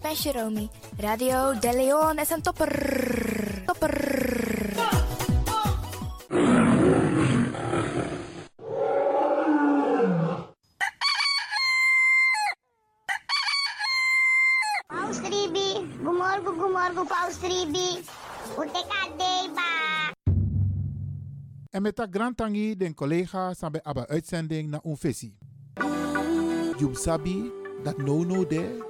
Pesce Romy. Radio De Leon is een topper. Topper. Paus Ribi, gumorgo gumorgo Paus Ribi. En met dat grand tangi den collega sabe aba uitzending na un visie. Jum sabi dat no no de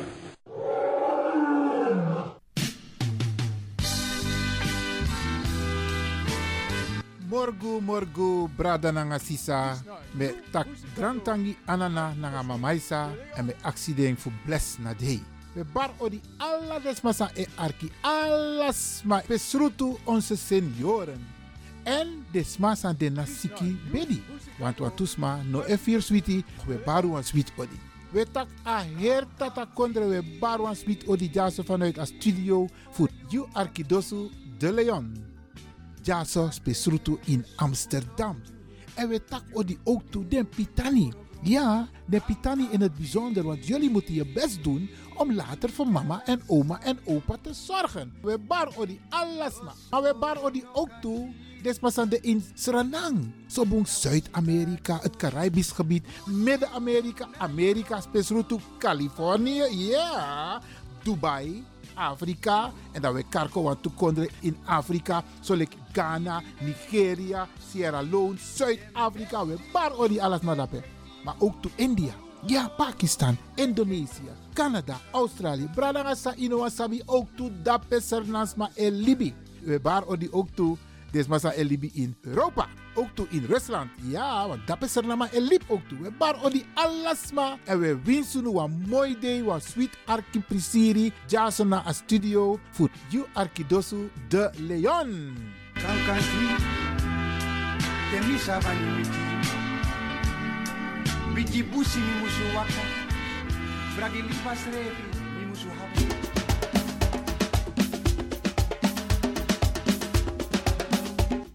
Morgu morgu brada nanga sisa me tak grand tangi anana nanga mamaisa en me accident fu bless na dei. We bar odi alla desmasa e arki alles ma besrutu onze senioren. En desmasa de nasiki bedi. Want watusma no e fir switi we baru wan swit odi. We tak a her tata kondre we baru wan swit odi jase vanuit a studio voor you arkidosu de Leon. Jaso spesrutu in Amsterdam. En we tak odi ook toe den Pitani. Ja, de Pitani in het bijzonder, want jullie moeten je best doen om later voor mama en oma en opa te zorgen. We bar odi alles na. Maar we bar odi ook toe Despasande in Suriname. Sobong Zuid-Amerika, het Caribisch gebied, Midden-Amerika, Amerika, spesrutu Californië, ja, Dubai, Afrika. En dan we karko want toekondre in Afrika. Zoals Ghana, Nigeria, Sierra Leone, Zuid-Afrika. We bar odi alles maar. Maar ook toe India. Ja, Pakistan, Indonesië, Canada, Australië. Bradangasa ino wasabi ook toe dape sernasma el Libi. We bar odi ook toe desmasa el Libi in Europa. Ook toe in Rusland. Ja, want dape sernama el Lib ook toe. We bar odi alasma. En we winsten nu een mooi day, een sweet arki prisiri. Jason na a studio voor you arkidosu de Leon. Kankantri, temisa bani miti. Biji busi mi musu waka. Bragi lipas revi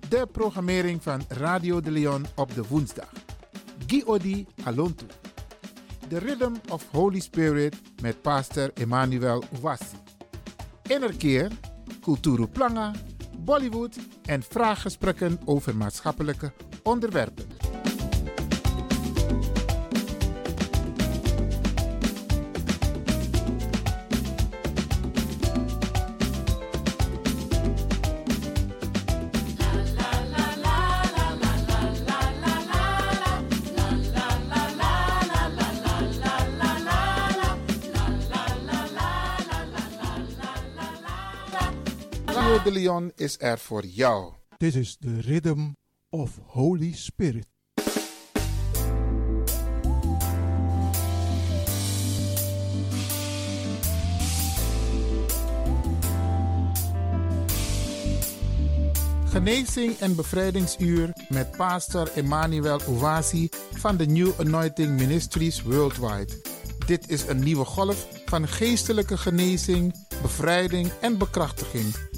De programmering van Radio de Leon op de woensdag. Guy Odi Alontu. The Rhythm of Holy Spirit met pastor Emmanuel Ouassi. Innerkeer, Kulturu Planga, Bollywood en vraaggesprekken over maatschappelijke onderwerpen. De is er voor jou. This is the rhythm of Holy Spirit. Genezing en bevrijdingsuur met pastor Emmanuel Ouasi van de New Anointing Ministries Worldwide. Dit is een nieuwe golf van geestelijke genezing, bevrijding en bekrachtiging.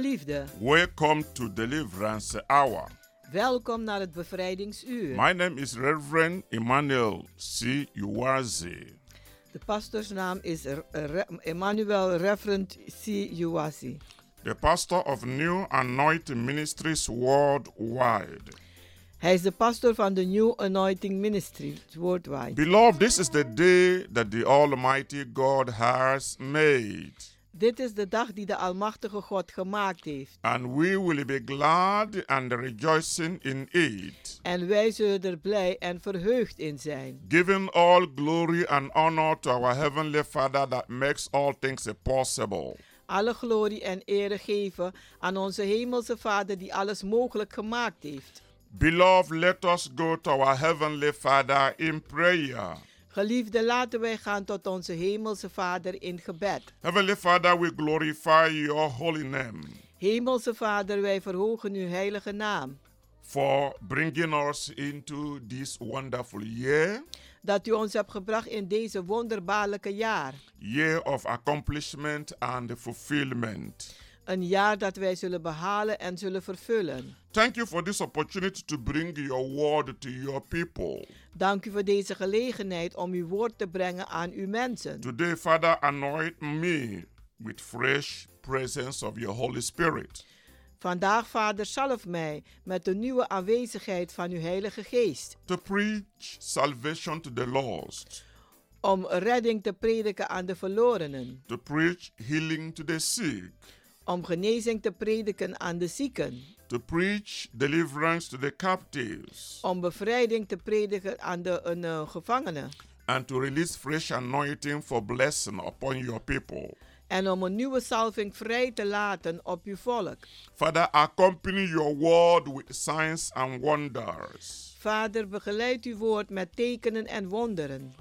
Geliefde, welcome to Deliverance Hour. welkom naar het bevrijdingsuur. My name is Reverend Emmanuel C. Uwazi. De pastorsnaam is Re- Emmanuel Reverend C. Uwasi. the pastor of New Anointing Ministries worldwide. Hij is de pastor van de New Anointing Ministry worldwide. Beloved, this is the day that the Almighty God has made. Dit is de dag die de Almachtige God gemaakt heeft. And we will be glad and rejoicing in it, En wij zullen er blij en verheugd in zijn. giving all glory and honor to our Heavenly Father that makes all things possible. Alle glorie en ere geven aan onze Hemelse Vader die alles mogelijk gemaakt heeft. Beloved, let us go to our Heavenly Father in prayer. Geliefde, laten wij gaan tot onze Hemelse Vader in gebed. Heavenly Father, we glorify your holy name Hemelse Vader, wij verhogen uw heilige naam. for bringing us into this wonderful year, Dat u ons hebt gebracht in deze wonderbaarlijke jaar. year of accomplishment and fulfillment. Een jaar dat wij zullen behalen en zullen vervullen. Thank you for this opportunity to bring your word to your people. Dank u voor deze gelegenheid om uw woord te brengen aan uw mensen. Today, Father, anoint me with fresh presence of your Holy Spirit Vandaag, Vader, zalf mij met de nieuwe aanwezigheid van uw Heilige Geest. to preach salvation to the lost, Om redding te prediken aan de verlorenen. to preach healing to the sick, Om genezing te prediken aan de zieken. to preach deliverance to the captives, Om bevrijding te prediken aan de een, eh, gevangenen. and to release fresh anointing for blessing upon your people. En om een nieuwe salving vrij te laten op uw volk. Father, accompany your word with signs and wonders. Vader, begeleid uw woord met tekenen en wonderen.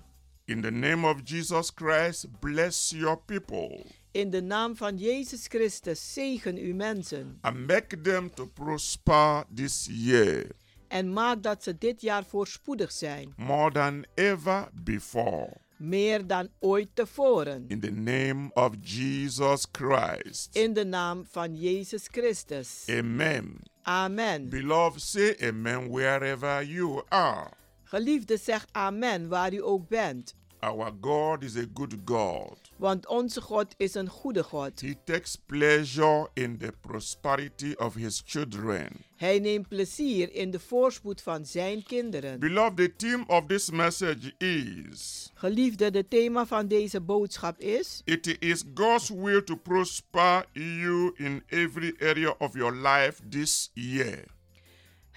In the name of Jesus Christ, bless your people In de naam van Jezus Christus zegen uw mensen. and make them to prosper this year En maak dat ze dit jaar voorspoedig zijn. more than ever before. Meer dan ooit tevoren. In the name of Jesus Christ. In de naam van Jezus Christus. Amen. Amen. Beloved, say amen wherever you are. Geliefde, zeg amen waar u ook bent. Our God is a good God. Want onze God is een goede God. He takes pleasure in the prosperity of his children. Hij neemt plezier in de voorspoed van zijn kinderen. Beloved, the theme of this message is Geliefde, de thema van deze boodschap is: It is God's will to prosper you in every area of your life this year.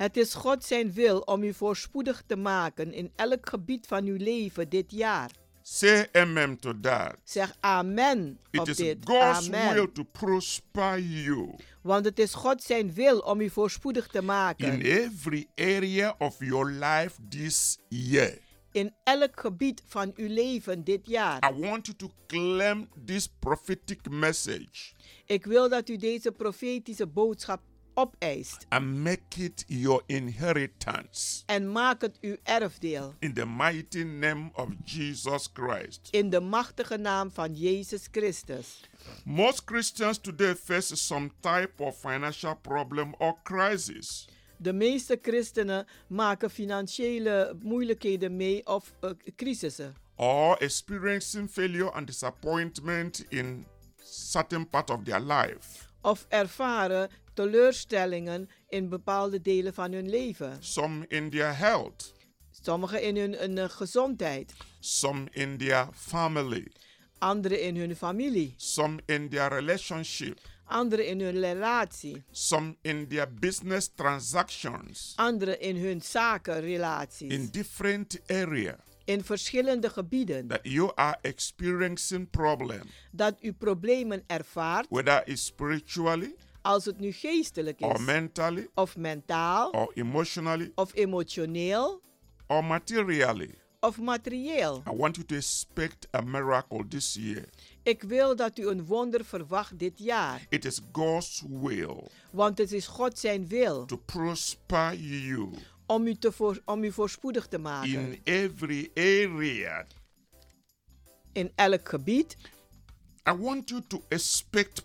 Het is God zijn wil om u voorspoedig te maken in elk gebied van uw leven dit jaar. Say amen to that. Zeg amen It op is dit. God's will Amen. to prosper you Want het is God zijn wil om u voorspoedig te in maken every area of your life this year. in elk gebied van uw leven dit jaar. I want you to claim this prophetic message Ik wil dat u deze profetische boodschap opeist and make it your inheritance en maak het uw erfdeel. in the mighty name of Jesus Christ. In de machtige naam van Jezus Christus. Most Christians today face some type of financial problem or crisis. De meeste christenen maken financiële moeilijkheden mee of eh, crisissen. or experiencing failure and disappointment in certain part of their life. Of ervaren teleurstellingen in bepaalde delen van hun leven. Some in their health, Sommigen in hun een, eh, gezondheid, some in their family, anderen in hun familie, some in their relationship, anderen in hun relatie, some in their business transactions, anderen in hun zakenrelaties. in different area. In verschillende gebieden. that you are experiencing problem, Dat u problemen ervaart, whether it's spiritually als het nu geestelijk or is, mentally of mentaal, or emotionally of emotioneel, or materially. of materieel. I want you to expect a miracle this year. Ik wil dat u een wonder verwacht dit jaar. It is God's will Want het is God zijn wil to prosper you om u, te voor, om u voorspoedig te maken. in every area. In elk gebied. I want you to expect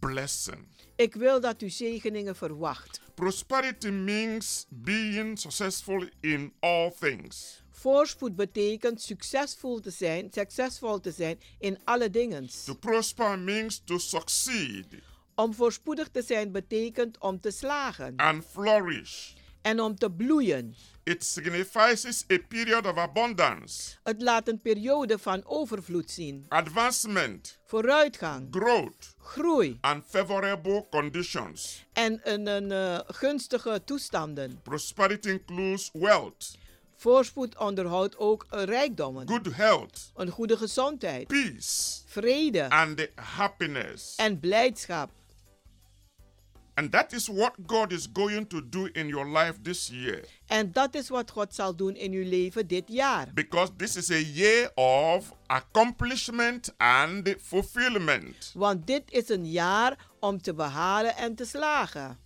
blessing. Ik wil dat u zegeningen verwacht. Prosperity means being successful in all things. Voorspoed betekent succesvol te zijn, succesvol te zijn in alle dingen. To prosper means to succeed Om voorspoedig te zijn betekent om te slagen and flourish. en om te bloeien. It signifies a period of abundance, Het laat een periode van overvloed zien, advancement, vooruitgang, growth, groei and favorable conditions. en een, een eh, gunstige toestanden. Prosperity includes wealth, Voorspoed onderhoudt ook rijkdommen, good health, een goede gezondheid, peace, vrede and happiness. en blijdschap. And that is what God is going to do in your life this year. En dat is wat God zal doen in uw leven dit jaar. Because this is a year of accomplishment and fulfillment. Want dit is een jaar om te behalen en te slagen.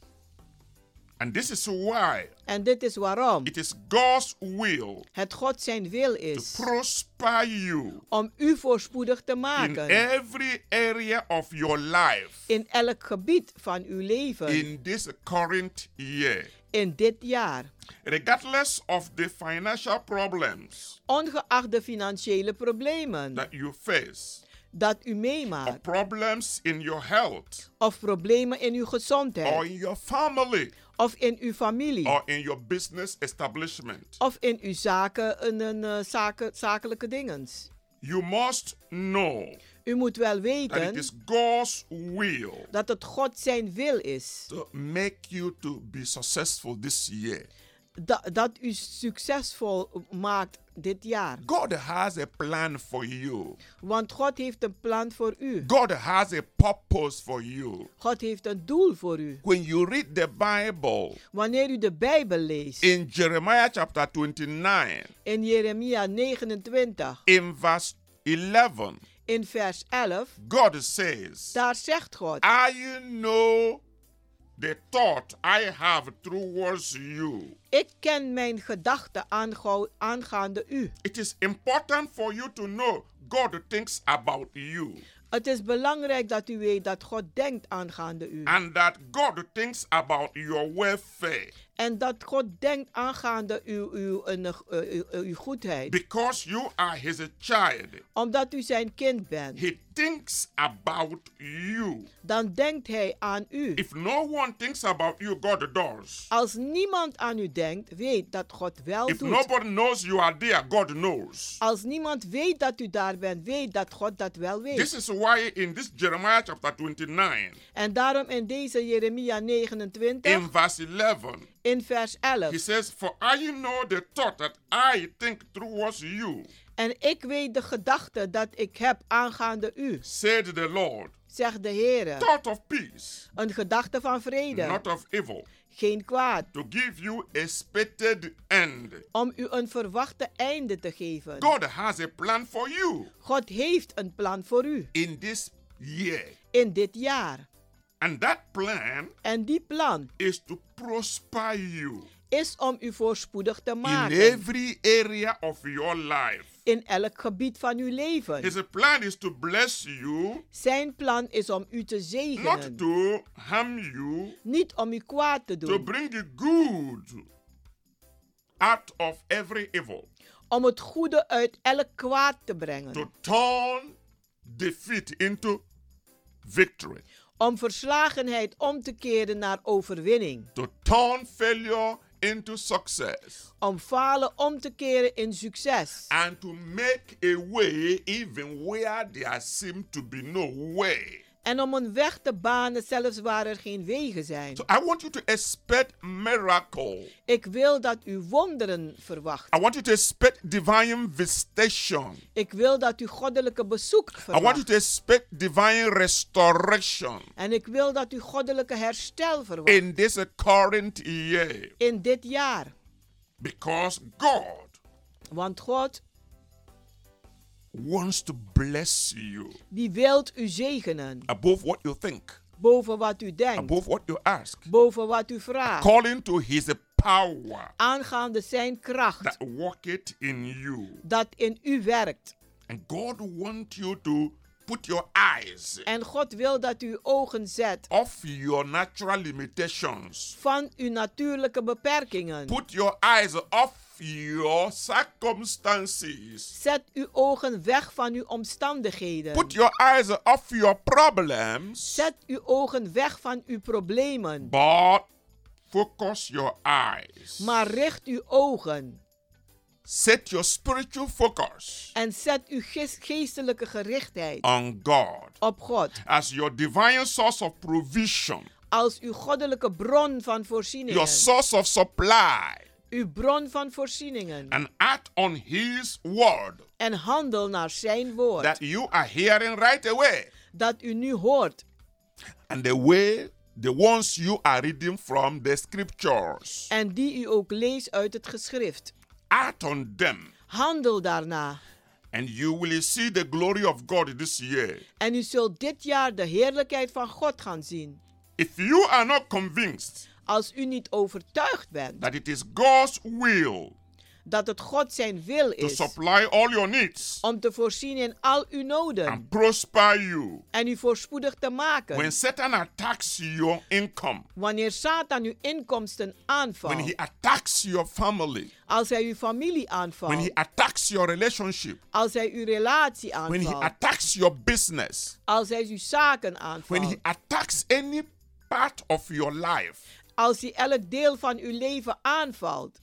And this is why En dit is waarom it is God's will het God zijn wil to is prosper you om u voorspoedig te in maken. every area of your life. In elk gebied van uw leven. In this current year. in dit jaar. Regardless of the financial problems Ongeacht de financiële problemen that you face, dat u or meemaakt problems in your health, of problemen in uw or gezondheid in your family, of in uw familie or in your business establishment, of in uw zaken, een, een, eh, zaken zakelijke dingens. you must know U moet wel that it weten is God's will dat het God zijn wil is to make you to be successful this year. Dat, dat u succesvol maakt dit jaar. God has a plan for you. Want God heeft een plan voor u. God has a purpose for you. God heeft een doel voor u. When you read the Bible Wanneer u de Bijbel leest in Jeremiah chapter 29, in Jeremia 29 in verse 11, in vers 11, God says, daar zegt God: I know the thought I have towards you. Ik ken mijn gedachten aangaande u. It is important for you to know God thinks about you Het is belangrijk dat u weet dat God denkt aangaande u. and that God thinks about your welfare En dat God denkt aangaande uw, uw, uw, uw, uw, goedheid. because you are his child. Omdat u zijn kind bent. He thinks about you. Dan denkt hij aan u. If no one thinks about you, God does. Als niemand aan u denkt, weet dat God wel If doet. nobody knows you are there, God knows. Als niemand weet dat u daar bent, weet dat God dat wel weet. This is why in this Jeremiah chapter 29, En daarom in deze Jeremia 29, in verse 11, in vers he 11. says, For I know the thought that I think towards you, En ik weet de gedachte dat ik heb aangaande u, said the Lord. zegt de Heer. Thought of peace, Een gedachte van vrede, not of evil, geen kwaad. to give you expected end. Om u een verwachte einde te geven. God has a plan for you God heeft een plan voor u in this year. in dit jaar. And that plan En die plan is to prosper you is om u voorspoedig te in maken. every area of your life. in elk gebied van uw leven. His plan is to bless you, Zijn plan is om u te not zegenen, to harm you, niet om u kwaad te to doen, bring you good out of every evil, om het goede uit elk kwaad te brengen, to turn defeat into victory, om verslagenheid om te keren naar overwinning, to turn failure into success, om falen om te keren in succes. And to make a way even where there seems to be no way. En om een weg te banen zelfs waar er geen wegen zijn. So I want you to expect miracle. Ik wil dat u wonderen verwacht. I want you to expect divine visitation. Ik wil dat u goddelijke bezoek I want you verwacht. to expect divine restoration En ik wil dat u goddelijke herstel verwacht in this current year in dit jaar. because God Want God, wants to bless you die wilt u zegenen. above what you think, Boven wat u denkt. above what you ask, Boven wat u vraagt. according to his power Aangaande zijn kracht. that worketh in you. Dat in u werkt. And God wants you to put your eyes En God wil dat u ogen zet off your natural limitations. van uw natuurlijke beperkingen. Put your eyes off your circumstances. Zet uw ogen weg van uw omstandigheden. Put your eyes off your problems. Zet uw ogen weg van uw problemen. But focus your eyes. Maar richt uw ogen Set your spiritual focus en zet uw gees- geestelijke gerichtheid on God op God as your divine source of provision, als uw goddelijke bron van your voorzieningen. source of supply, Uw bron van voorzieningen. and act on His word En handel naar zijn woord. that you are hearing right away. Dat u nu hoort. and the way the ones you are reading from the scriptures. En die u ook leest uit het geschrift. Act on them, Handel daarna. and you will see the glory of God this year. En u zult dit jaar de heerlijkheid van God gaan zien. If you are not convinced Als u niet overtuigd bent that it is God's will dat het God zijn wil to is supply all your needs om te voorzien in al uw noden and prosper you, en u voorspoedig te maken. when Satan attacks your income, Wanneer Satan uw inkomsten when aanvalt, he attacks your family, als hij uw familie when he aanvalt, attacks your relationship, als hij uw relatie when he aanvalt, attacks your business, als hij uw zaken when aanvalt, he attacks any part of your life, als hij elk deel van uw leven aanvalt,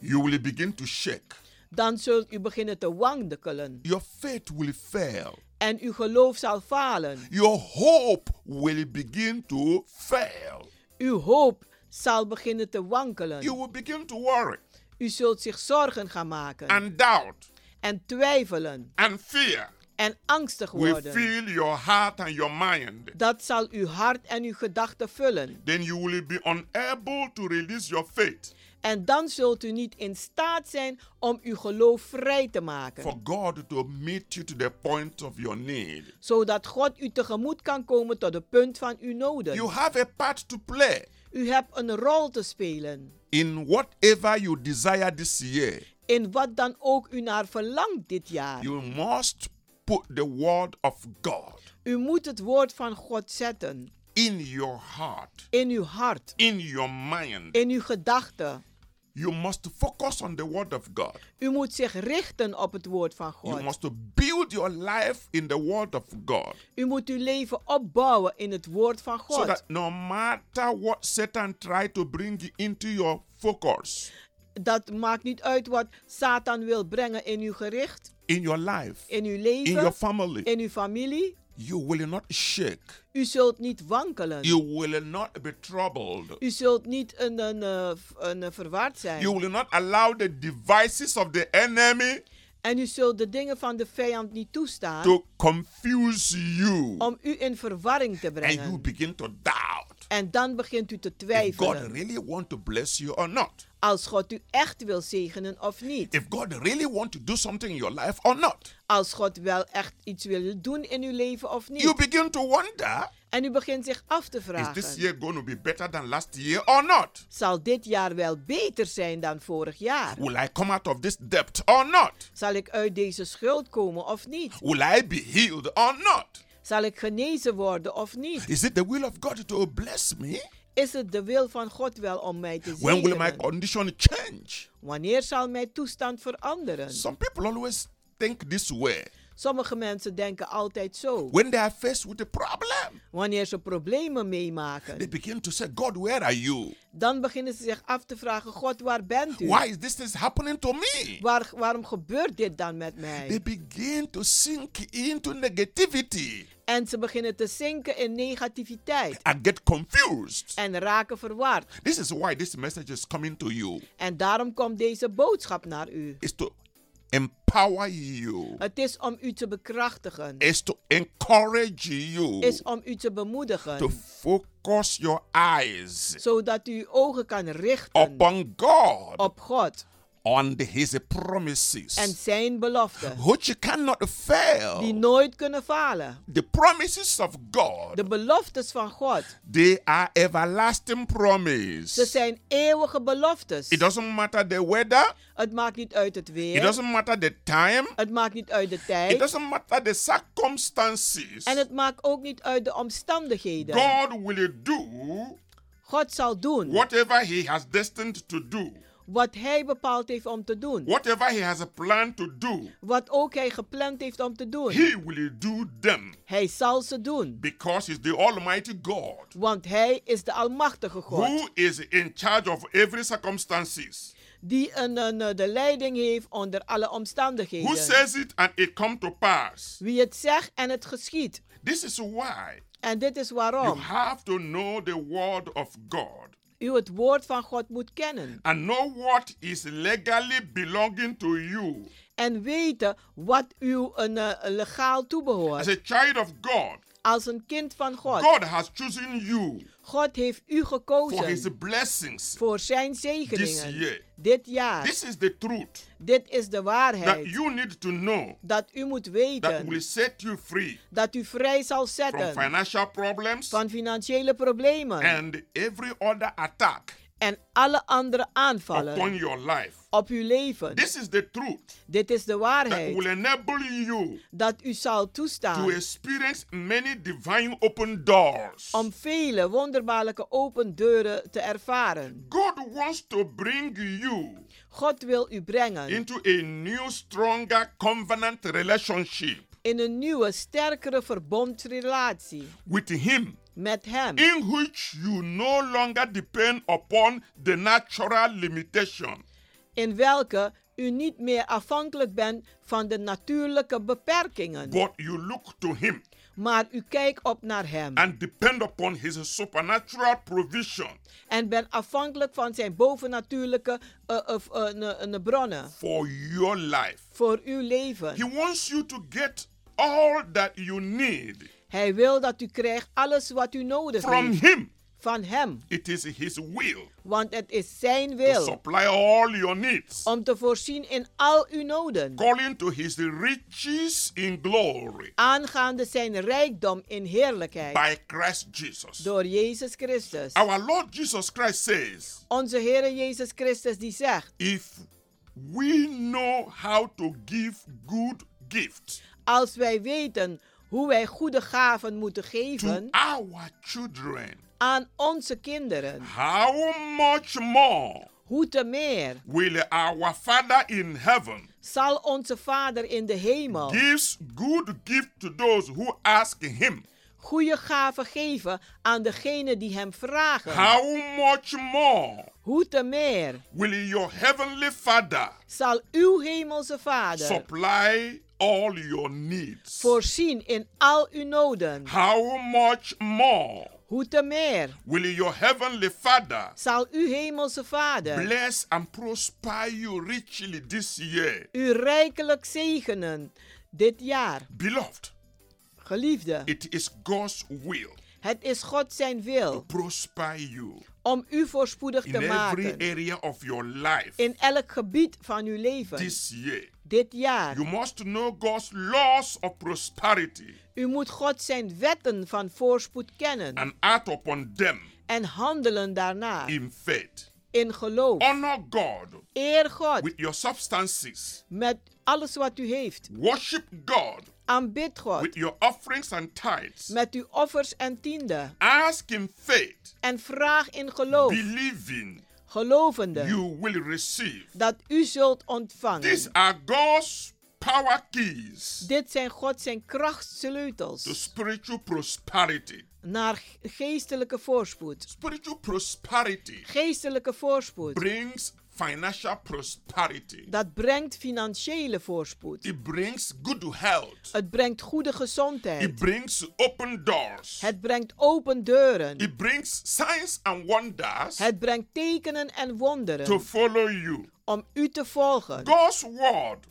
you will begin to shake. dan zult u beginnen te wankelen Your faith will fail. en uw geloof zal falen. Your hope will begin to fail. Uw hoop zal beginnen te You wankelen. will begin to worry U zult zich zorgen gaan maken and doubt en twijfelen and fear en angstig will worden. fill your heart and your mind. Dat zal uw hart en uw gedachten vullen. Then you will be unable to release your faith En dan zult u niet in staat zijn om uw geloof vrij te maken. for God to meet you to the point of your need. Zodat God u tegemoet kan komen tot het punt van uw You noden. have a part to play U hebt een rol te spelen. in whatever you desire this year. In wat dan ook u naar verlangt dit jaar. You must put the word of God U moet het woord van God zetten. in your heart, In uw hart. in your mind. In uw gedachten. You must focus on the word of God. U moet zich richten op het woord van You God. must build your life in the word of God. U moet uw leven opbouwen in het woord van So God. that no matter what Satan tried to bring into your focus Dat maakt niet uit wat Satan wil brengen in uw gericht, in your life, in uw in your leven, family, in uw familie. you will not shake. U zult niet wankelen. You will not be troubled. U zult niet een, een, eh, v- een, eh, verward zijn. You will not allow the devices of the enemy En u zult de dingen van de vijand niet toestaan to confuse you. om u in verwarring te And you brengen. begin to doubt En dan begint u te if God twijfelen really want to bless you or not. als God u echt wil zegenen of niet. If God really want to do something in your life or not. Als God wel echt iets wil doen in uw leven of You niet. begin to wonder En u begint zich af te Is this vragen. year going to be better than last year or not? Zal dit jaar wel beter zijn dan vorig jaar? Will I come out of this debt or not? Zal ik uit deze schuld komen of niet? Will I be healed or not? Zal ik genezen worden of niet? Is it the will of God to bless me? Is het de wil van God wel om mij te When will my condition change? Wanneer zal mijn toestand veranderen? Some people always think this way. Sommige mensen denken altijd zo. When they are faced with a problem, Wanneer ze problemen they meemaken, begin to say, God, where are you? dan beginnen ze zich af te vragen: God, waar bent u? Why is this thing happening to me? Waar, waarom gebeurt dit dan met mij? They begin to sink into negativity En ze beginnen te zinken in negativiteit and get confused. en raken verward. This is why this message is coming to you. En daarom komt deze boodschap naar u. Is to empower you. Het is om u te bekrachtigen, Is to encourage you. Is om u te to bemoedigen, focus your eyes zodat u uw ogen kan richten upon God, op God on His promises, en zijn beloften, which you cannot die fail. nooit kunnen falen. The promises of God, De beloftes van God, they are everlasting ze promise. zijn eeuwige beloftes. It doesn't matter the weather, Het maakt niet uit het it weer, doesn't matter the time, het maakt niet uit de it tijd doesn't matter the circumstances. en het maakt ook niet uit de omstandigheden. God will do God zal doen whatever He has destined to do. Wat hij bepaald heeft om te doen. Whatever he has a plan to do, Wat ook hij gepland heeft om te doen. he will do them Hij zal ze doen. because he's the Almighty God Want hij is de Almachtige God. who is in charge of every circumstances. Die een, een, eh, de leiding heeft onder alle Who omstandigheden. says it and it come to pass. Wie het zegt en het geschiet. This is why En dit is you waarom have to know the word of God u het woord van God moet kennen. and know what is legally belonging to you En weten wat u een, eh, legaal as toebehoort. a child of God. Als een kind van God. God has chosen you God heeft u for his gekozen blessings voor zijn this zegeningen. year. Dit jaar. This is the truth Dit is de that waarheid. you need to know Dat u moet that weten. will set you free Dat u vrij zal from zetten financial problems van financiële problemen. and every other attack En alle andere upon aanvallen your life. op uw leven. This is the truth Dit is de that waarheid. will enable you Dat u zal to toestaan experience many divine open doors. om vele wonderbaarlijke open deuren te ervaren. God wants to bring you God wil u brengen into a new, stronger covenant relationship in een nieuwe, sterkere verbondsrelatie with Him, met Hem. in which you no longer depend upon the natural limitation, In welke u niet meer afhankelijk bent van de natuurlijke beperkingen. but you look to Him Maar u kijkt op naar Hem. and depend upon His supernatural provision En bent afhankelijk van zijn bovennatuurlijke eh, eh, eh, bronnen. for your life. Voor uw leven. He wants you to get all that you need Hij wil dat u krijgt alles wat u nodig from heeft. Him. Van Hem. It is His will Want het is zijn to wil. supply all your needs, Om te voorzien in al uw noden. according to His riches in glory Aangaande zijn rijkdom in heerlijkheid. by Christ Jesus. Door Jezus Christus. Our Lord Jesus Christ says, Onze Heer Jezus Christus die zegt. if we know how to give good gifts Als wij weten hoe wij goede gaven moeten to geven our children, aan onze kinderen. how much more Hoe te meer will our Father in heaven zal onze Vader in de hemel gives good gift to those who ask him? goede gaven geven aan degenen die hem vragen. How much more Hoe te meer will your heavenly Father zal uw hemelse Vader supply all your needs? voorzien in al uw noden. How much more Hoe te meer will your heavenly Father zal uw hemelse Vader bless and prosper you richly this year? u rijkelijk zegenen dit jaar. Beloved, Geliefde, it is God's will het is God zijn to wil prosper you om u voorspoedig in te every maken area of your life in elk gebied van uw leven this year. Dit jaar. You must know God's laws of prosperity U moet God zijn wetten van voorspoed kennen and act upon them en handelen daarna in faith. in geloof. Honor God Eer God with your substances. met alles wat u heeft. Worship God Aanbid God with your offerings and tithes. met uw offers en tienden. Ask in faith, En vraag in geloof, believing gelovende, you will receive. dat u zult ontvangen. These are God's power keys Dit zijn God zijn to krachtsleutels spiritual prosperity. naar geestelijke voorspoed. Spiritual prosperity Geestelijke voorspoed, brings financial prosperity. dat brengt financiële voorspoed. It brings good health. Het brengt goede It gezondheid. brings open doors. Het brengt open deuren. It brings signs and wonders Het brengt tekenen en to wonderen follow you. om u te volgen. God's word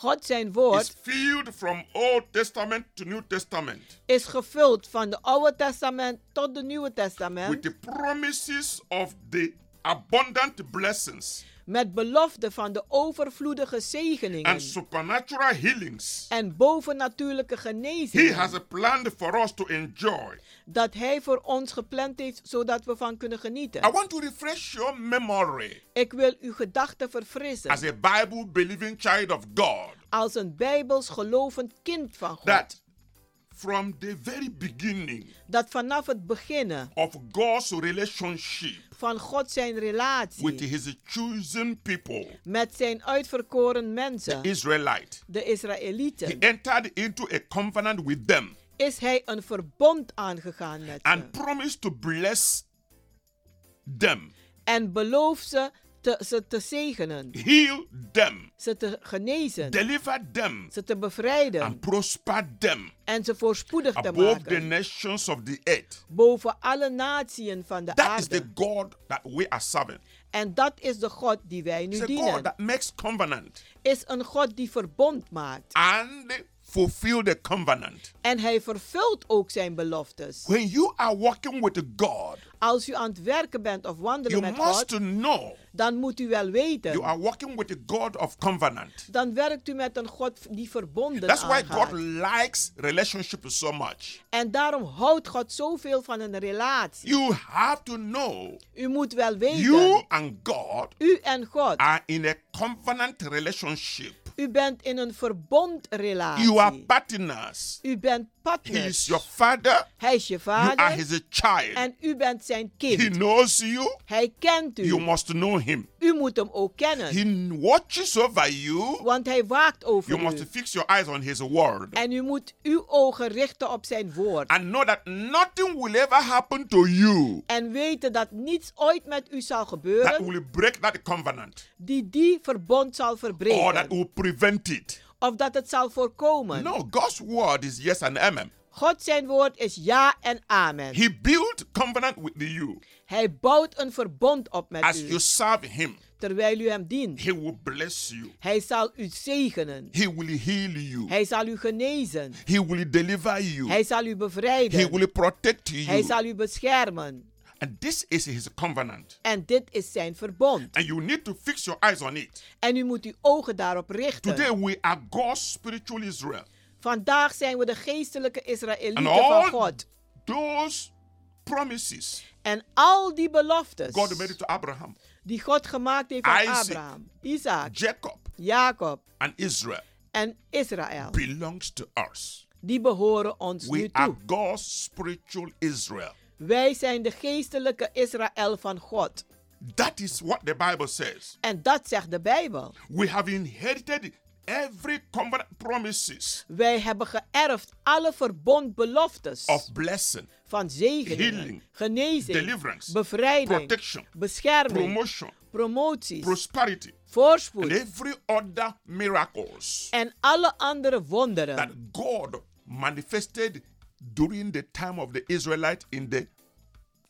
God zijn is woord filled from Old Testament to New Testament is gevuld van de Oude Testament tot de Nieuwe with Testament the promises of the abundant blessings met belofte van de overvloedige and zegeningen supernatural healings. en bovennatuurlijke He genezingen has a plan for us to enjoy. dat Hij voor ons gepland heeft zodat we van kunnen I genieten. want to refresh your memory Ik wil uw gedachten verfrissen as a Bible believing child of God als een bijbels gelovend kind van God. that from the very beginning dat vanaf het beginnen of God's relationship van God zijn relatie with his chosen people, met zijn uitverkoren mensen, Israelite, de he entered into a covenant with them is hij een verbond aangegaan met and promised to bless them, En belooft ze te, ze te zegenen, heal them, ze te genezen, deliver them, ze te bevrijden and prosper them en ze voorspoedig te above the maken nations of the earth. boven alle natieën van de That is the aarde. God that we are serving. En dat is de God die wij It's nu God dienen. that makes covenant Is een God die verbond maakt. and fulfill the covenant. En hij vervult ook zijn beloftes. When you are walking with God, Als u aan het werken bent of wandelen you met must God, know dan moet u wel you weten. are walking with the God of covenant. Dan werkt u met een God die verbonden That's why God likes relationship so much. En daarom houdt God zoveel van een relatie. You have to know U moet wel weten. you and God U en God. are in a covenant relationship. U bent in een verbondrelatie. You are partners. U bent He partners. is your father. Hij is je You are vader. his child. En u bent zijn He kind. knows you. Hij kent u. You must know him. U moet hem ook kennen. He watches over you. Want hij waakt over You must u. fix your eyes on his word. En u moet uw ogen richten op zijn woord. And know that nothing will ever happen to you En weten dat niets ooit met u zal that gebeuren will break that covenant die die verbond zal or that verbreken. will prevent it. Of dat het zal voorkomen. No, God's word is yes and amen. God zijn woord is ja en amen. He built covenant with you. Hij bouwt een verbond op met As u. you serve him, Terwijl u hem dient. he will bless you. Hij zal u zegenen. He will heal you. Hij zal u genezen. He will deliver you. Hij zal u He bevrijden. will protect Hij you. zal u beschermen. And this is his covenant. En dit is zijn verbond. And you need to fix your eyes on it. En u moet uw ogen daarop richten. Today we are God's spiritual Israel. Vandaag zijn we de geestelijke Israëlieten van God. those promises En al die beloftes God made to Abraham, die God gemaakt heeft aan Isaac, Abraham, Isaac, Jacob, Jacob and Israel en Israël, belongs to us. die behoren ons nu We are toe. God's spiritual Israel. Wij zijn de geestelijke Israël van God. That is what the Bible says. En dat zegt de Bijbel. We have inherited every covenant promises Wij hebben geërfd alle verbondbeloftes of blessing, van zegeningen, healing, genezing, deliverance, bevrijding, protection, bescherming, promotion, promoties, prosperity, and voorspoed every other miracles en alle andere wonderen. that God manifested during the time of the Israelite in the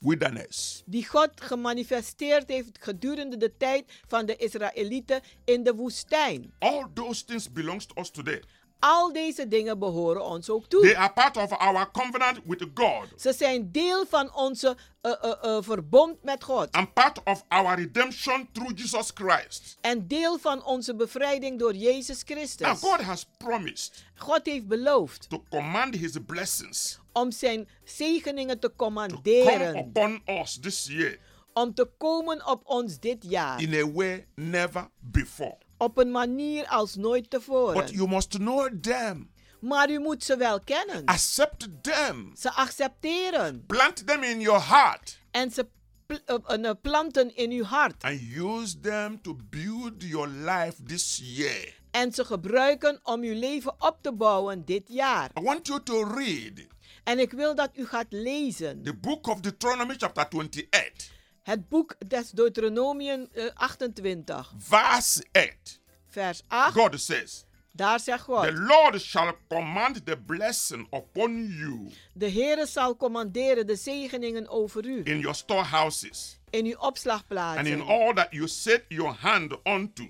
wilderness. die God gemanifesteerd heeft gedurende de tijd van de Israëlieten in de woestijn. All those things belongs to us today. Al deze dingen behoren ons ook They toe. are part of our covenant with God Ze zijn deel van onze eh, eh, eh, verbond met God. and part of our redemption through Jesus Christ. En deel van onze bevrijding door Jezus Now, Christus. God has promised God heeft beloofd to command His blessings om zijn zegeningen te come commanderen. upon us this year Om te komen op ons dit jaar. in a way never before. Op een manier als nooit But tevoren. you must know them, Maar u moet ze wel kennen. accept them, Ze accepteren. plant them in your heart, En ze pl- eh, eh, planten in uw hart. and use them to build your life this year. En ze gebruiken om uw leven op te bouwen dit jaar. I want you to read En ik wil dat u gaat lezen. the book of Deuteronomy, chapter 28, Het boek des Deuteronomium eh, 28. verse 8. Vers 8. God says, Daar zegt God. The Lord shall command the blessing upon you De Heere zal commanderen de zegeningen over u. in your storehouses In uw and in opslagplaatsen. all that you set your hand unto,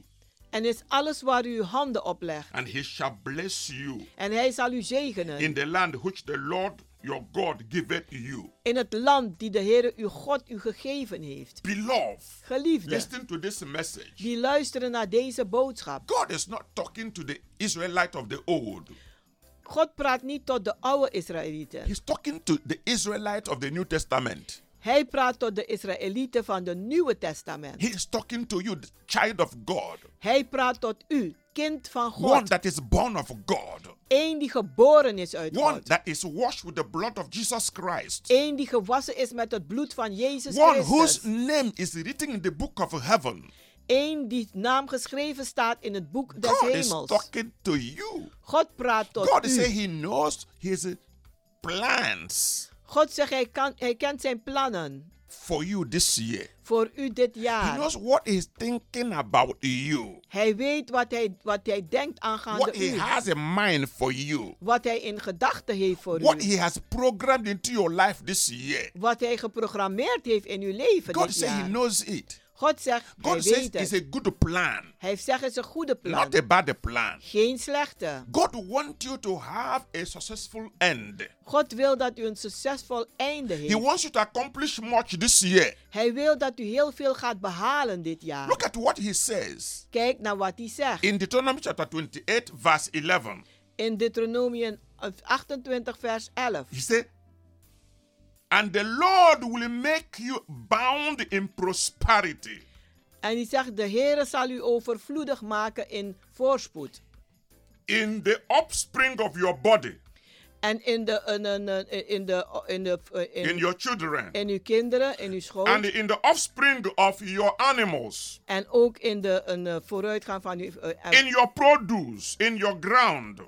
En is alles waar u uw handen op legt. and he shall bless you En hij zal u zegenen. in the land which the Lord your God giveth you. In het land die de Heere uw God u gegeven heeft. Beloved, Geliefde, listen to this message. die luisteren naar deze boodschap. God is not talking to the Israelite of the old. God praat niet tot de oude Israëlieten. He's talking to the Israelite of the New Testament. Hij praat tot de Israëlieten van de Nieuwe Testament. He is talking to you, the child of God. Hij praat tot u, kind van one God. that is born of God, Eén die geboren is uit one God. that is washed with the blood of Jesus Christ, Eén die gewassen is met het bloed van Jezus one whose Christus. name is written in the book of heaven. Eén die naam geschreven staat in het boek des God is hemels. talking to you. God praat tot God u. says He knows His plans God zegt hij, kan, hij kent zijn plannen for you this year. voor u dit He jaar. knows what He's thinking about you, Hij weet wat hij, wat hij denkt aangaande what He u. has in mind for you, Wat hij in gedachten heeft voor what u. He has programmed into your life this year. Wat hij geprogrammeerd heeft in uw leven God dit says He jaar. knows it. God zegt, God says weet it's a good plan, Hij zegt, het is een goede plan. not a bad plan. Geen slechte. God wants you to have a successful end. God wil dat u een succesvol einde He heeft. wants you to accomplish much this year. Hij wil dat u heel veel gaat behalen dit jaar. Look at what He says Kijk naar wat hij zegt. in Deuteronomy chapter 28, verse 11. In Deuteronomium 28 vers 11. He said, And the Lord will make you bound in prosperity, En hij zegt, de Heere zal u overvloedig maken in voorspoed. in the offspring of your body, En in de, in, in, in de, in de, in, in your children, in uw kinderen, in uw school. and in the offspring of your animals, En ook in de een, eh, vooruitgang van uw, eh, in your produce, in your ground.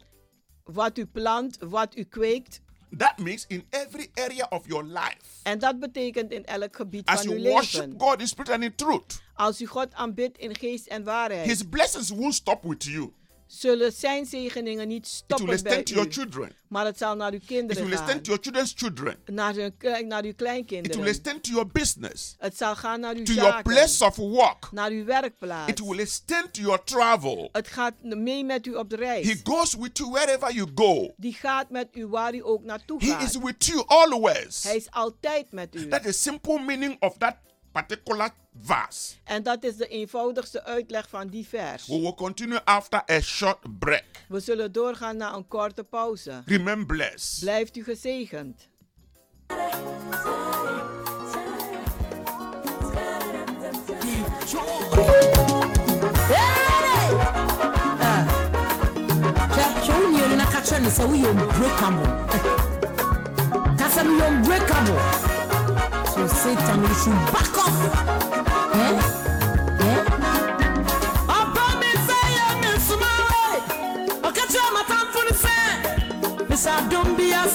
wat u plant, wat u kweekt. That means in every area of your life. En dat betekent in elk gebied As van uw you worship. God in spirit and in truth, Als u God aanbidt in geest en waarheid, His blessings won't stop with you. Zullen zijn zegeningen niet It will stoppen bij to your children. Maar het zal naar uw It will gaan. to your children's children. Naar, kle- naar uw It will extend to your business, Het zal gaan naar uw to your place of work. Naar uw werkplaats. It will extend to your travel. Het gaat mee met u op de reis. He goes with you wherever you go. Die gaat met u waar u ook naartoe He gaat. is with you always. Hij is altijd met u. That is simple meaning of that particular verse. En dat is de eenvoudigste uitleg van die vers. We will continue after a short break. We zullen doorgaan naar een korte pauze. Remain blessed. Blijft u gezegend. na no sɛ woyɛ unbreakable ka sɛ meyɛ unbreakable so satan you should back off eh? Eh? ɔba me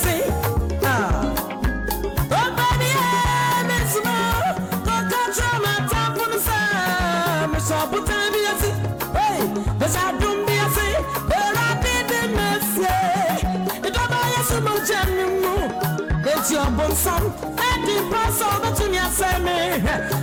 sɛ say me.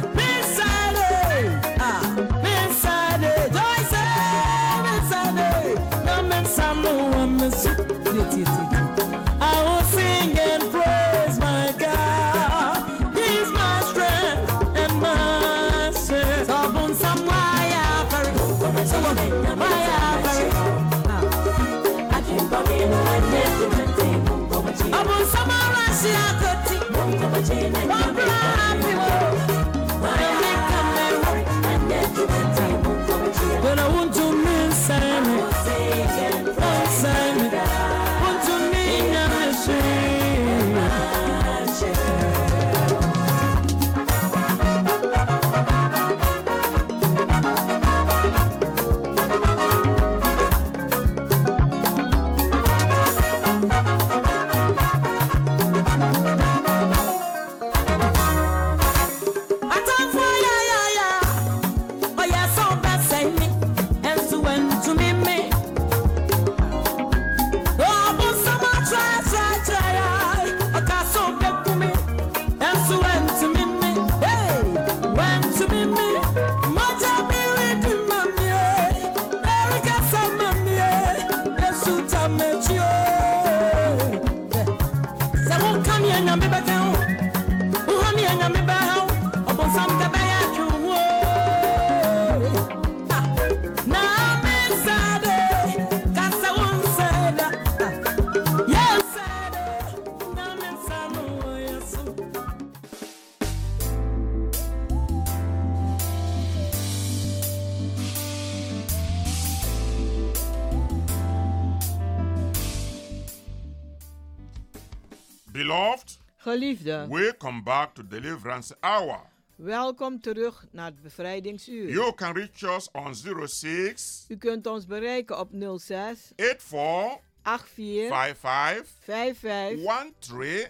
Back to Deliverance Hour. welkom terug naar het bevrijdingsuur. You can reach us on 06 U kunt ons bereiken op 06 84 84 55 55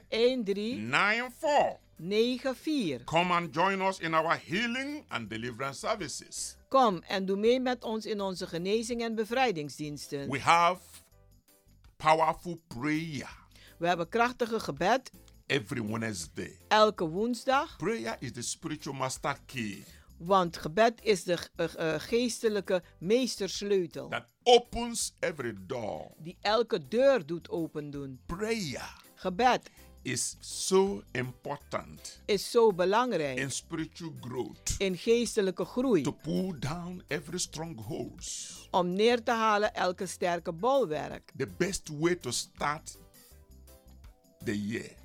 13 13 94. 94. Come and join us in our healing and deliverance services. Kom en doe mee met ons in onze genezing en bevrijdingsdiensten. We have powerful prayer We hebben krachtige gebed every Wednesday. elke woensdag, Prayer is the spiritual master key want gebed is de eh, eh, geestelijke meestersleutel that opens every door. die elke deur doet opendoen. Prayer Gebed is so important is zo belangrijk in spiritual growth in geestelijke groei to pull down every strongholds. om neer te halen elke sterke bolwerk. The best way to start the year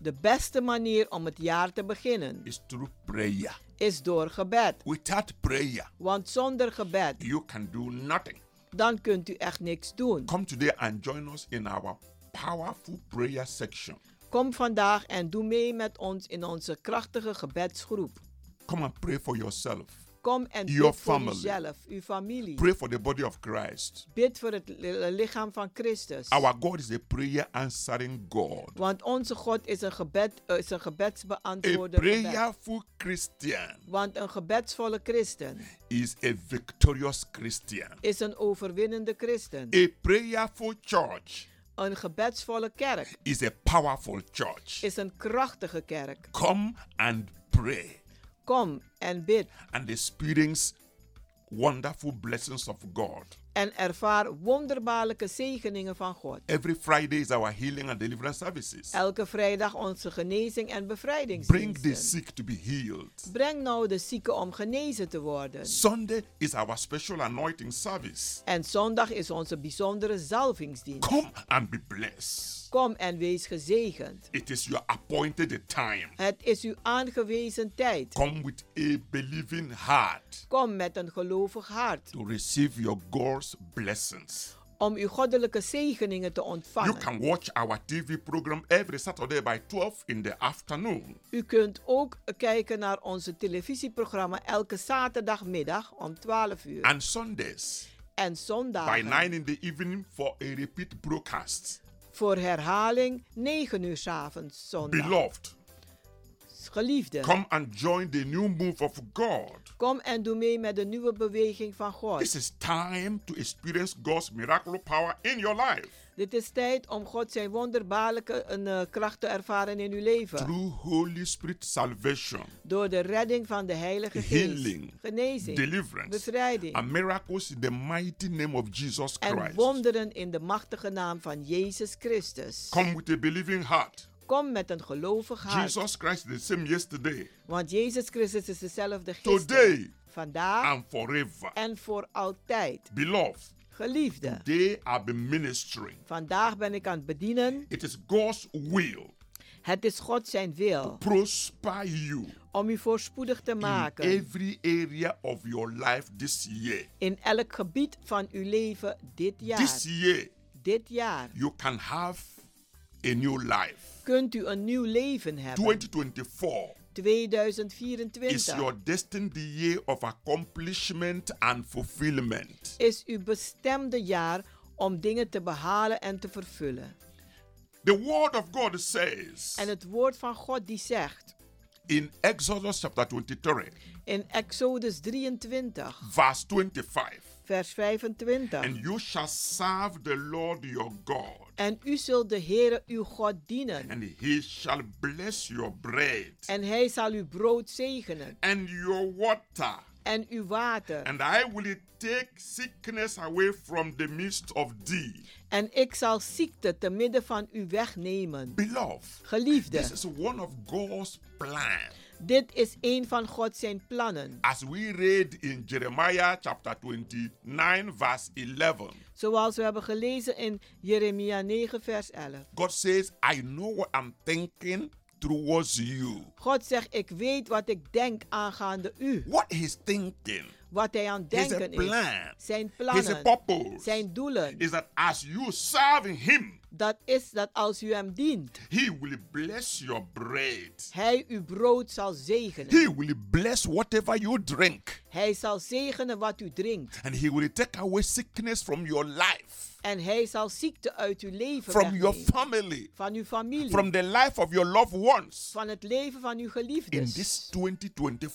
De beste manier om het jaar te beginnen is through prayer. is door gebed. Without prayer, Want zonder gebed, you can do nothing. dan kunt u echt niks doen. Come today and join us in our powerful prayer section. Kom vandaag en doe mee met ons in onze krachtige gebedsgroep. Come and pray for yourself. Kom en Your bid voor family. uzelf, uw familie. Pray for the body of Christ. Bid voor het li- lichaam van Christus. Our God is a prayer answering God. Want onze God is een, gebed, eh, is een A gebedsbeantwoorder. gebed. prayerful Christian Want een gebedsvolle christen is a victorious Christian. is een overwinnende christen. A prayerful church Een gebedsvolle kerk is a powerful church. is een krachtige kerk. Come and pray Kom en bid and experience wonderful blessings of God. en ervaar wonderbaarlijke zegeningen van God. Every Friday is our healing and deliverance services. Elke vrijdag onze genezing en Bring the bevrijdingsdiensten. sick to be healed. Breng nou de zieken om genezen te worden. Sunday is our special anointing service. En zondag is onze bijzondere zalvingsdienst. Come and be blessed. Kom en wees gezegend. It is your appointed time. Het is uw aangewezen tijd. Come with a believing heart Kom met een gelovig hart to receive your God's blessings. om uw goddelijke zegeningen te You ontvangen. can watch our TV program every Saturday by 12 in the afternoon. U kunt ook kijken naar onze televisieprogramma elke zaterdagmiddag om 12 uur. And Sundays En by zondagen 9 in the evening for a repeat broadcast. Voor herhaling 9 uur 's avonds zondag. Beloved, Geliefde, come and join the new move of God. kom en doe mee met de nieuwe beweging van This God. is time to experience God's miraculous power in your life Dit is tijd om God zijn wonderbaarlijke eh, kracht te ervaren in uw leven. through Holy Spirit salvation, Door de redding van de Heilige Geest. healing, Genezing, deliverance, bevrijding and miracles in the mighty name of Jesus en Christ. wonderen in de machtige naam van Jezus Christus. Come with a believing heart. Kom met een gelovig hart. Jesus Christ is the same yesterday, Want Jezus Christus is dezelfde gisteren, today, vandaag and forever. en voor altijd. Beloved, Geliefde, they have been ministering. vandaag ben ik aan het bedienen. It is God's will Het is God zijn wil prosper you om u voorspoedig te in maken every area of your life this year. in elk gebied van uw leven dit jaar. This year, Dit jaar you can have a new life. kunt u een nieuw leven hebben. 2024 2024 is your destined year of accomplishment and fulfillment. is uw bestemde jaar om dingen te behalen en te vervullen. The word of God says En het woord van God die zegt in Exodus chapter 23, in Exodus 23, verse 25, vers 25. and you shall serve the Lord your God, En u zult de Heere uw God dienen. and he shall bless your bread En hij zal uw brood zegenen and your water. en uw water. And I will take sickness away from the midst of thee. En ik zal ziekte te midden van u wegnemen. Beloved, Geliefde, this is one of God's plans. Dit is een van God zijn plannen. As we read in Jeremiah chapter 29, verse 11, Zoals we hebben gelezen in Jeremia 9, vers 11. God says, I know what I'm thinking towards you. God zegt, ik weet wat ik denk aangaande u. What he's thinking Wat hij aan denken is. Zijn plannen. purpose Zijn doelen. is that as you serve Him, Dat is dat als u hem dient. He will bless your bread. Hij uw brood zal zegenen. He will bless whatever you drink. Hij zal zegenen wat u drinkt. And He will take away sickness from your life, En hij zal ziekte uit uw leven from your family, Van uw familie. from the life of your loved ones. van het leven van uw In geliefdes. this 2024,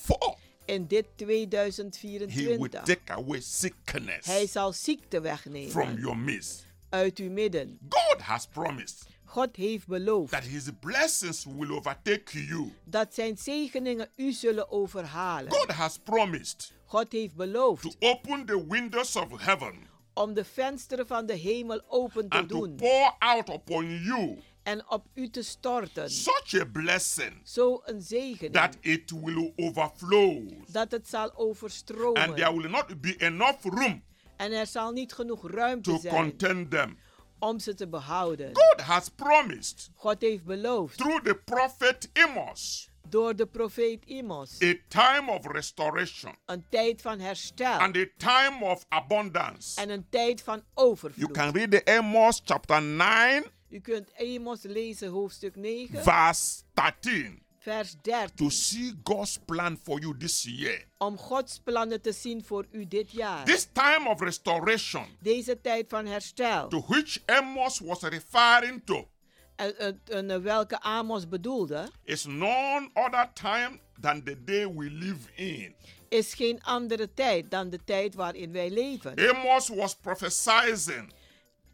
In dit He will 2024. take away sickness Hij zal ziekte from your midst. uit uw midden. God has promised God heeft beloofd that His blessings will overtake you. dat zijn zegeningen u zullen overhalen. God has promised God heeft beloofd to open the windows of heaven om de vensteren van de hemel open te and to pour out upon you en op u te storten. such a blessing Zo een zegening that it will overflow dat het zal and there overstromen. will not be enough room En er zal niet genoeg ruimte to zijn contain them. om ze te behouden. God has promised God heeft beloofd through the prophet Amos door de profeet Imos a time of restoration een tijd van herstel and a time of abundance. en een tijd van You overvloed. can read the Amos chapter 9, U kunt Amos lezen, hoofdstuk 9, verse 13, vers 13. to see God's plan for you this year. Om Gods plannen te zien voor u dit jaar. This time of restoration, Deze tijd van herstel. to which Amos was referring to, En, en- en welke Amos bedoelde, is none other time than the day we live in. is geen andere tijd dan de tijd waarin wij leven. Amos was prophesying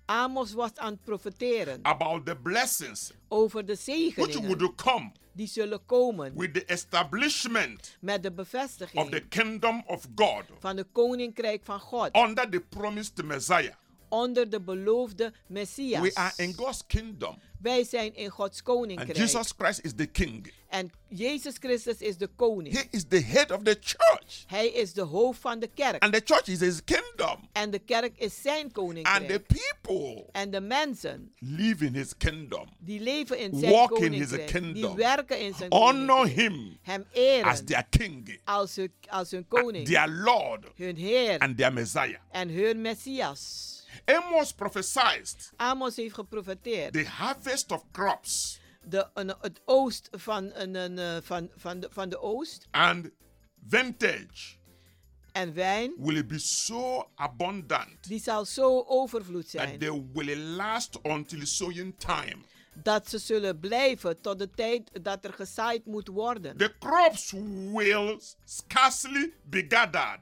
Amos was aan het profeteren about the blessings over de which zegeningen would come die zullen komen with the establishment met de of the bevestiging kingdom of God van het koninkrijk van God under the promised Messiah. Onder de beloofde Messias. We are in God's kingdom, Wij zijn in Gods and koninkrijk. Jesus Christ is the king. En Jezus Christus is de koning. He is the head of the church, Hij is de hoofd van de kerk. and the church is his kingdom, En de kerk is zijn and the koninkrijk. people En de mensen live in his kingdom. die leven in zijn Walk in his koninkrijk, die kingdom. werken in zijn Honor koninkrijk, him hem as eren their king, als hun, als hun koning, their Lord, hun Heer and their Messiah. en hun Messias. Amos prophesied Amos heeft geprofeteerd. the harvest of crops De, een, het oost van, een, een, eh, van, van, de, van de oost and vintage en wijn, will be so abundant die zal zo overvloed zijn. that they will last until the sowing time. Dat ze zullen blijven tot de tijd dat er gezaaid moet worden. The crops will scarcely be gathered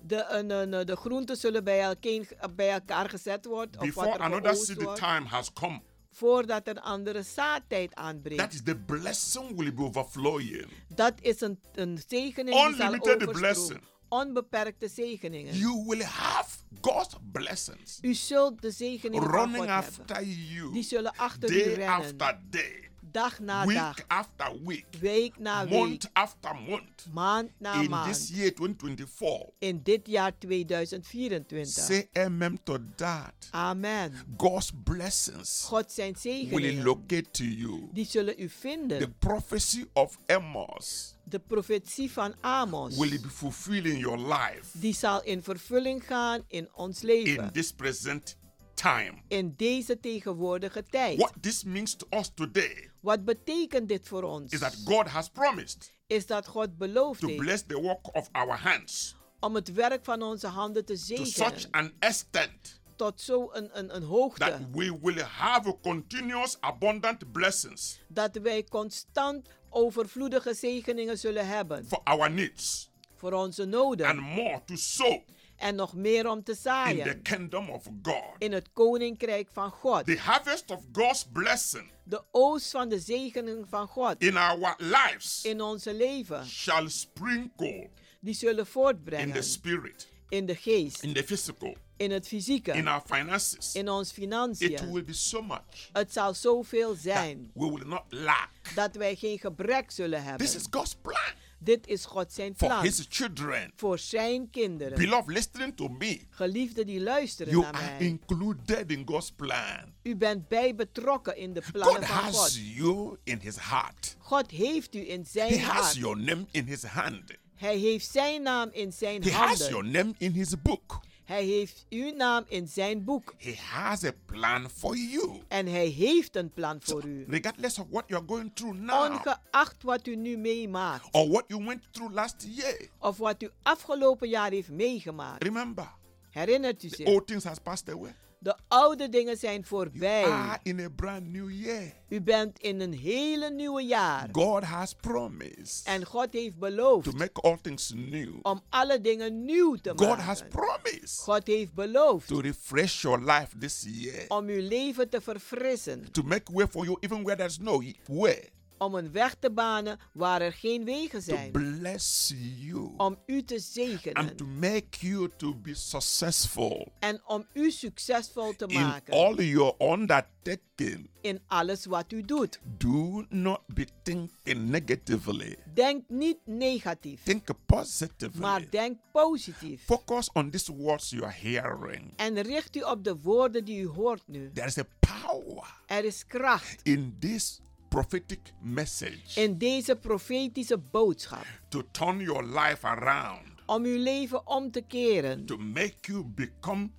De, een, de groenten zullen bij elkaar, bij elkaar gezet worden. Of before er another seed wordt, time has come. voordat er een andere zaadtijd aanbreekt. That is the blessing will be overflowing. Dat is een, een zegening die zal Unlimited blessing. Onbeperkte zegeningen. You will have God's blessings U zult de zegeningen van running God hebben. after you Die zullen achter u day rennen. after day, Dag na week dag. after week, Week na week. month after month. Maand na In maand. this year 2024, In dit jaar 2024. say amen to that. Amen. God's blessings God zijn will zegeningen. locate to you. Die zullen u vinden. The prophecy of Amos De profetie van Amos. will be fulfilled in your life Die zal in vervulling gaan in ons in leven. this present time. In deze tegenwoordige tijd. What this means to us today Wat betekent dit voor ons? is that God has promised Is dat God beloofd to heeft bless the work of our hands om het werk van onze handen te to such zegenen. an extent Tot zo'n een, een, een hoogte. that we will have a continuous abundant blessings dat wij constant overvloedige zegeningen zullen hebben. for our needs Voor onze noden. and more to sow en nog meer om te in the zaaien. kingdom of God. In het koninkrijk van God. The harvest of God's blessing De oost van de zegening van God. in our lives In onze leven. shall sprinkle Die zullen in voortbrengen. the spirit, In de geest. in the physical, In het fysieke. in our finances. In ons It financiën. will be so much Het zal zoveel zijn. we will not lack. Dat wij geen gebrek zullen hebben. This is God's plan Dit is God zijn for plan. His children. Voor zijn kinderen. Beloved, listening to me, Geliefden die luisteren you naar are mij. included in God's plan. U bent bij betrokken in de God plannen van has God. you in His heart. God heeft u in He zijn has hart. your name in His hand. Hij heeft zijn naam in zijn He has your handen. name in his book. Hij heeft uw naam in zijn boek. He has a plan for you. En hij heeft een plan voor u. Regardless of what you're going through now Ongeacht wat u nu meemaakt. or what you went through last year, Of wat u afgelopen jaar heeft meegemaakt. remember, Herinnert u zich. old things has passed away. De oude dingen zijn You voorbij. are in a brand new year. U bent in een hele nieuwe jaar. God has promised En God heeft beloofd to make all things new. om alle dingen nieuw te God has maken. promised God heeft beloofd to refresh your life this year. om uw leven te verfrissen. To make way for you even where there's no way. Om een weg te banen waar er geen wegen To zijn. bless you. Om u te And zegenen. to make you to be successful En om u succesvol te in maken. all your undertaking. In alles wat u doet. Do not be thinking negatively. Denk niet negatief. Think positively. Maar denk positief. Focus on these words you are hearing. En richt u op de woorden die u hoort nu. There is a power Er is kracht in this prophetic message in deze profetische boodschap. to turn your life around, Om uw leven om te keren. to make you become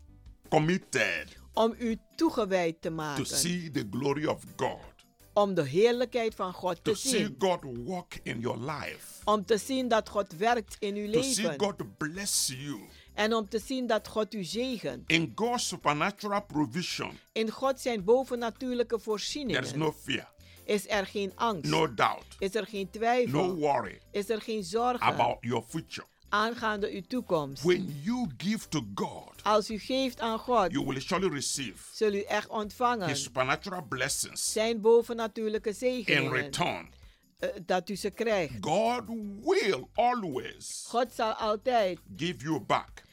committed Om u toegewijd te to maken. see the glory of God, Om de heerlijkheid van God to te see zien. God walk in your life, Om te zien dat God werkt in uw to see leven. God bless you. En om te zien dat God u zegent. In God's supernatural provision, In God zijn bovennatuurlijke there is voorzieningen. no fear, Is er geen angst. no doubt, Is er geen no twijfel. worry Is er geen zorgen about your future. aangaande uw toekomst. When you give to God, Als u geeft aan God, you will surely receive zul u echt ontvangen. His supernatural blessings Zijn bovennatuurlijke in zegeningen. return. eh, dat u ze krijgt. God will always God zal altijd give you back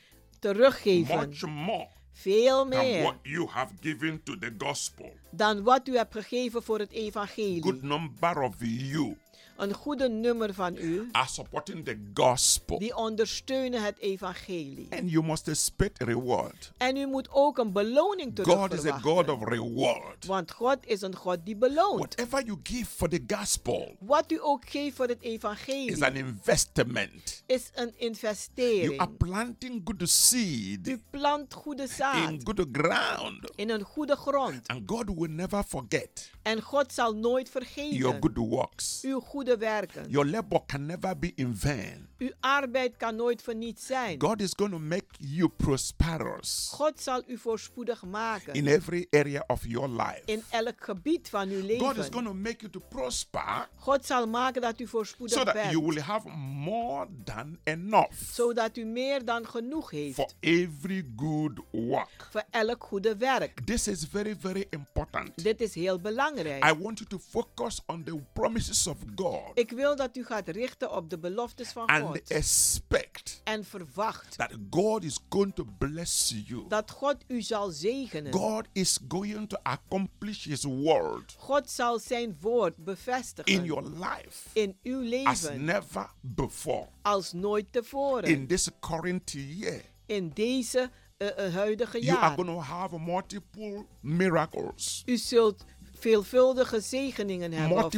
teruggeven. much more Veel meer what you have given to the gospel. dan wat u hebt gegeven voor het Good evangelie. number of you Een goede nummer van u are supporting the gospel. die ondersteunen het evangelie. And you must expect reward. En u moet ook een beloning terug God is a. God of reward. Want God is een God die beloont. Whatever you give for the gospel Wat u ook geeft voor het is an investment. is een You investering. are planting good seed U plant goede zaad in good ground. in een goede grond. And God will never forget En God zal nooit your good works. uw goede werken. Your labor can never be in vain. Uw arbeid kan nooit verniet zijn. God is going to make you prosperous God zal u voorspoedig maken in every area of your life. in elk gebied van uw God is going leven. to make you to prosper God zal maken dat u so voorspoedig that you bent, will have more than enough zodat u meer dan genoeg for heeft every good work. voor elk goede werk. This is very, very important. Dit is heel belangrijk. I want you to focus on the promises of God Ik wil dat u gaat richten op de beloftes van and expect en verwacht that God is going to bless you. dat God u zal zegenen. God is going to accomplish His word God zal zijn woord bevestigen in your life in uw as leven never before als nooit tevoren. in this current year. in deze eh, huidige You are going to have multiple miracles, U zult veelvuldige zegeningen hebben. Of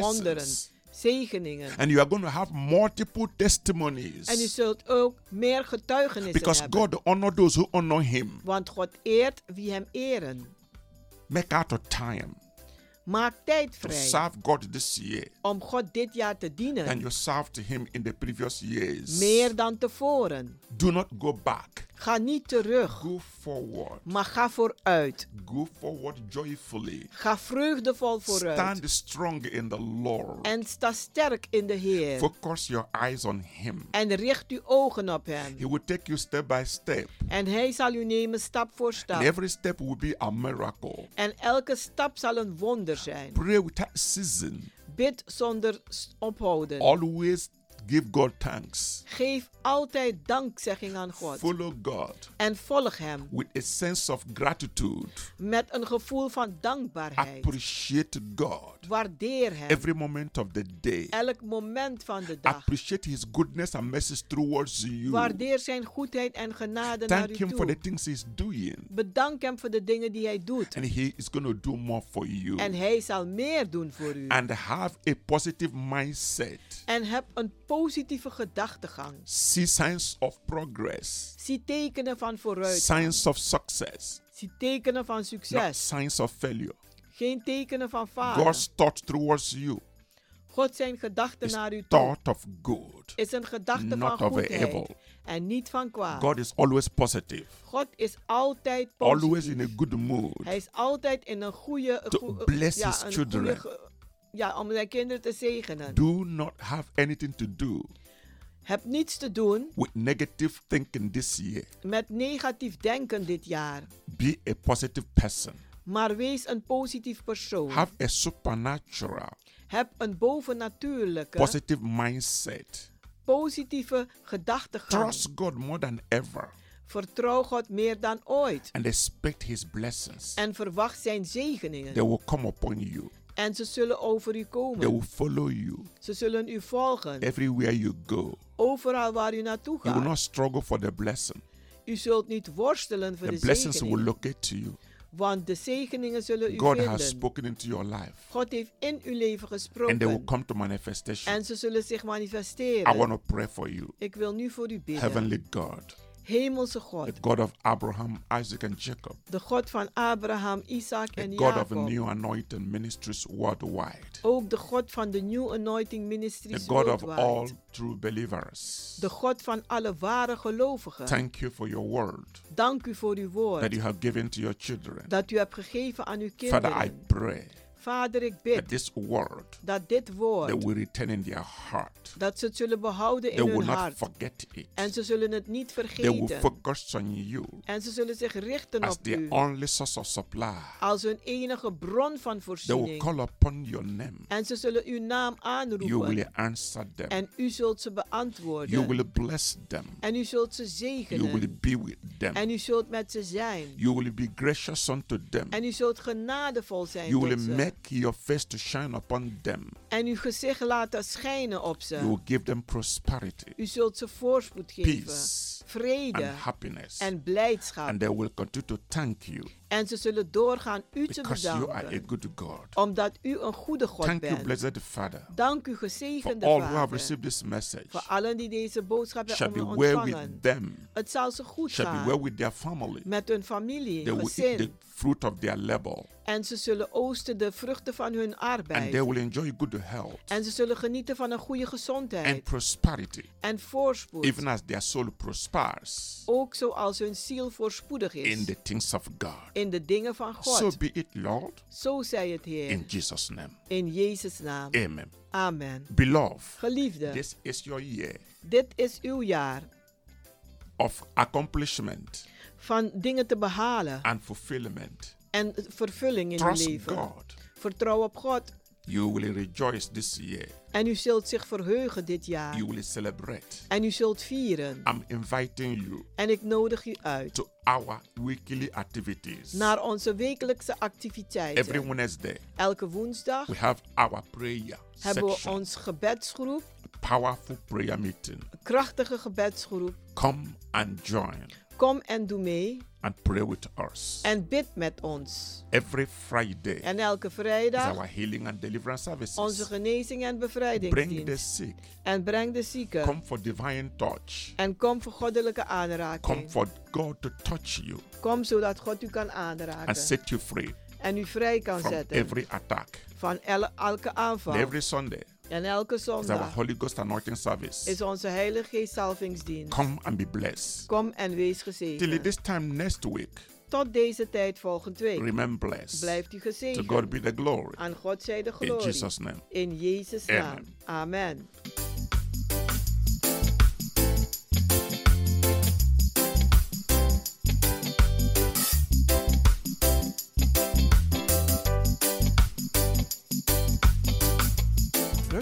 wonderen, zegeningen. and you are going to have multiple testimonies En u zult ook meer getuigenissen because hebben. God honor those who honor Him. Want God eert wie hem eren. Make out a time Maak tijd to vrij serve God this year om God dit jaar te dienen. you served Him in the previous years. Meer dan tevoren. Do not go back. Ga niet terug, Go forward. maar ga vooruit. Go forward joyfully. Ga vreugdevol vooruit. Stand strong in the Lord. En sta sterk in de Heer. Focus your eyes on Him. En richt uw ogen op hem. He will take you step by step. En hij zal u nemen stap voor And stap. every step will be a miracle. En elke stap zal een wonder zijn. Pray without season. Bid zonder ophouden. Always give God thanks. Geef altijd dankzegging aan God. Follow God En volg hem with a sense of gratitude. met een gevoel van dankbaarheid. Appreciate God Waardeer hem every moment of the day. elk moment van de dag. Appreciate His goodness and mercy towards you. Waardeer zijn goedheid en genade naar Thank u Him for the things He's doing. Bedank hem voor de dingen die hij doet. And He is going to do more for you. En hij zal meer doen voor u. And have a positive mindset. En heb een positieve gedachtegang. See signs of progress, Zie tekenen van vooruit. signs of success, Zie tekenen van not succes. signs of failure. Geen tekenen van falen. God's thought towards you, God zijn gedachten naar u toe thought of good, is een gedachte not van of goedheid evil. en niet van kwaad. God is always positive, God is altijd always positief. in a good mood. Hij is altijd in een goede... To goe- bless ja, his een children. goede ja, om zijn kinderen te zegenen. Do not have anything to do Heb niets te doen with negative thinking this year. met negatief denken dit jaar. Be a positive person. Maar wees een positief persoon. Have a supernatural, Heb een bovennatuurlijke, positive mindset. positieve gedachtegang. Trust God more than ever Vertrouw God meer dan ooit. and expect His blessings. En verwacht zijn zegeningen. They will come upon you. En ze zullen over u They komen. will follow you Ze zullen u volgen. everywhere you go. Overal waar u naartoe You will gaat. not struggle for the blessing. U zult niet worstelen voor The de blessings will zegeningen. locate to you. Want de zegeningen zullen u God has vinden. spoken into your life God heeft in uw leven and they will gesproken. come to manifestation. En ze zullen zich I want manifesteren. to pray for you. Ik wil nu voor u bidden. Heavenly God, Hemelse God. the God of Abraham, Isaac, and Jacob, De God van Abraham, Isaac the en God of new anointing ministries worldwide, Ook de God van de New Anointing Ministries the God of all true believers. De God van alle ware gelovigen. Thank you for your word Dank u voor uw woord. that you have given to your children. dat u hebt gegeven aan uw Father, I pray Vader, ik that bid this word dat dit they woord, will return in their heart. dat ze het zullen behouden They in will hun not hart. forget it. En ze zullen het niet They will vergeten. focus on you En ze zullen zich richten as op their u only source of supply. als hun enige bron van They will voorziening. call upon your name. En ze zullen uw naam You will aanroepen. answer them. En u zult ze You beantwoorden. will bless them. En u zult ze You will zegenen. be with them. En u zult met ze zijn. You will be gracious unto them. En u zult genadevol zijn You will tot ze. Your face to shine upon them. En uw gezicht laten schijnen op You will give them prosperity, U zult ze voorspoed geven. peace, Vrede and happiness. en blijdschap. And they will continue to thank you En ze zullen doorgaan u te because you are a bedanken. good God. Omdat u een goede God Thank you, bent. blessed Father, Dank u for gezegende who have Vader. received this message. Voor allen die deze boodschap hebben well ontvangen. with them, Het zal ze goed shall be gaan. well with their family. Met hun familie, They will eat the gezin. fruit of their labor, En ze zullen oosten de vruchten van hun and arbeid. they will enjoy good health En ze zullen genieten van een goede and gezondheid. prosperity, En voorspoed. even as their soul prospers Ook zoals hun ziel voorspoedig in is. the things of God. In de dingen van So God. be it, Lord, Zo zei het Heer. in Jesus' name. In Jezus' naam. Amen. Amen. Beloved, Geliefde, this is your year dit is uw jaar of accomplishment van dingen te behalen and fulfillment. en vervulling in uw leven. God. Vertrouw op God You will rejoice this year. En u zult zich verheugen dit jaar. You will celebrate. En u zult vieren. I'm inviting you En ik nodig u uit to our weekly activities. naar onze wekelijkse Every activiteiten. Wednesday, Elke woensdag we have our prayer hebben we section, ons gebedsgroep, powerful prayer meeting. een krachtige gebedsgroep. Come and join Kom en doe mee and pray with us. en bid met ons. Every Friday En elke is vrijdag our healing and deliverance services. onze genezing en Bring the sick. En breng de zieken. Come for divine touch. En kom voor goddelijke Come aanraking. for God to touch you Kom zodat God u kan and aanraken. set you free En u vrij kan from zetten every attack. van el- elke aanval. And every Sunday En elke is our zondag Holy Ghost anointing service. is onze Heilige Geest salvingsdienst. Come and be blessed. Kom en wees Till gezegend. this time next week, Tot deze tijd volgende week. remain blessed. Blijft u To God gezegend. be the glory. Aan God zij de In glorie. Jesus' name. In Jezus' Amen. naam. Amen.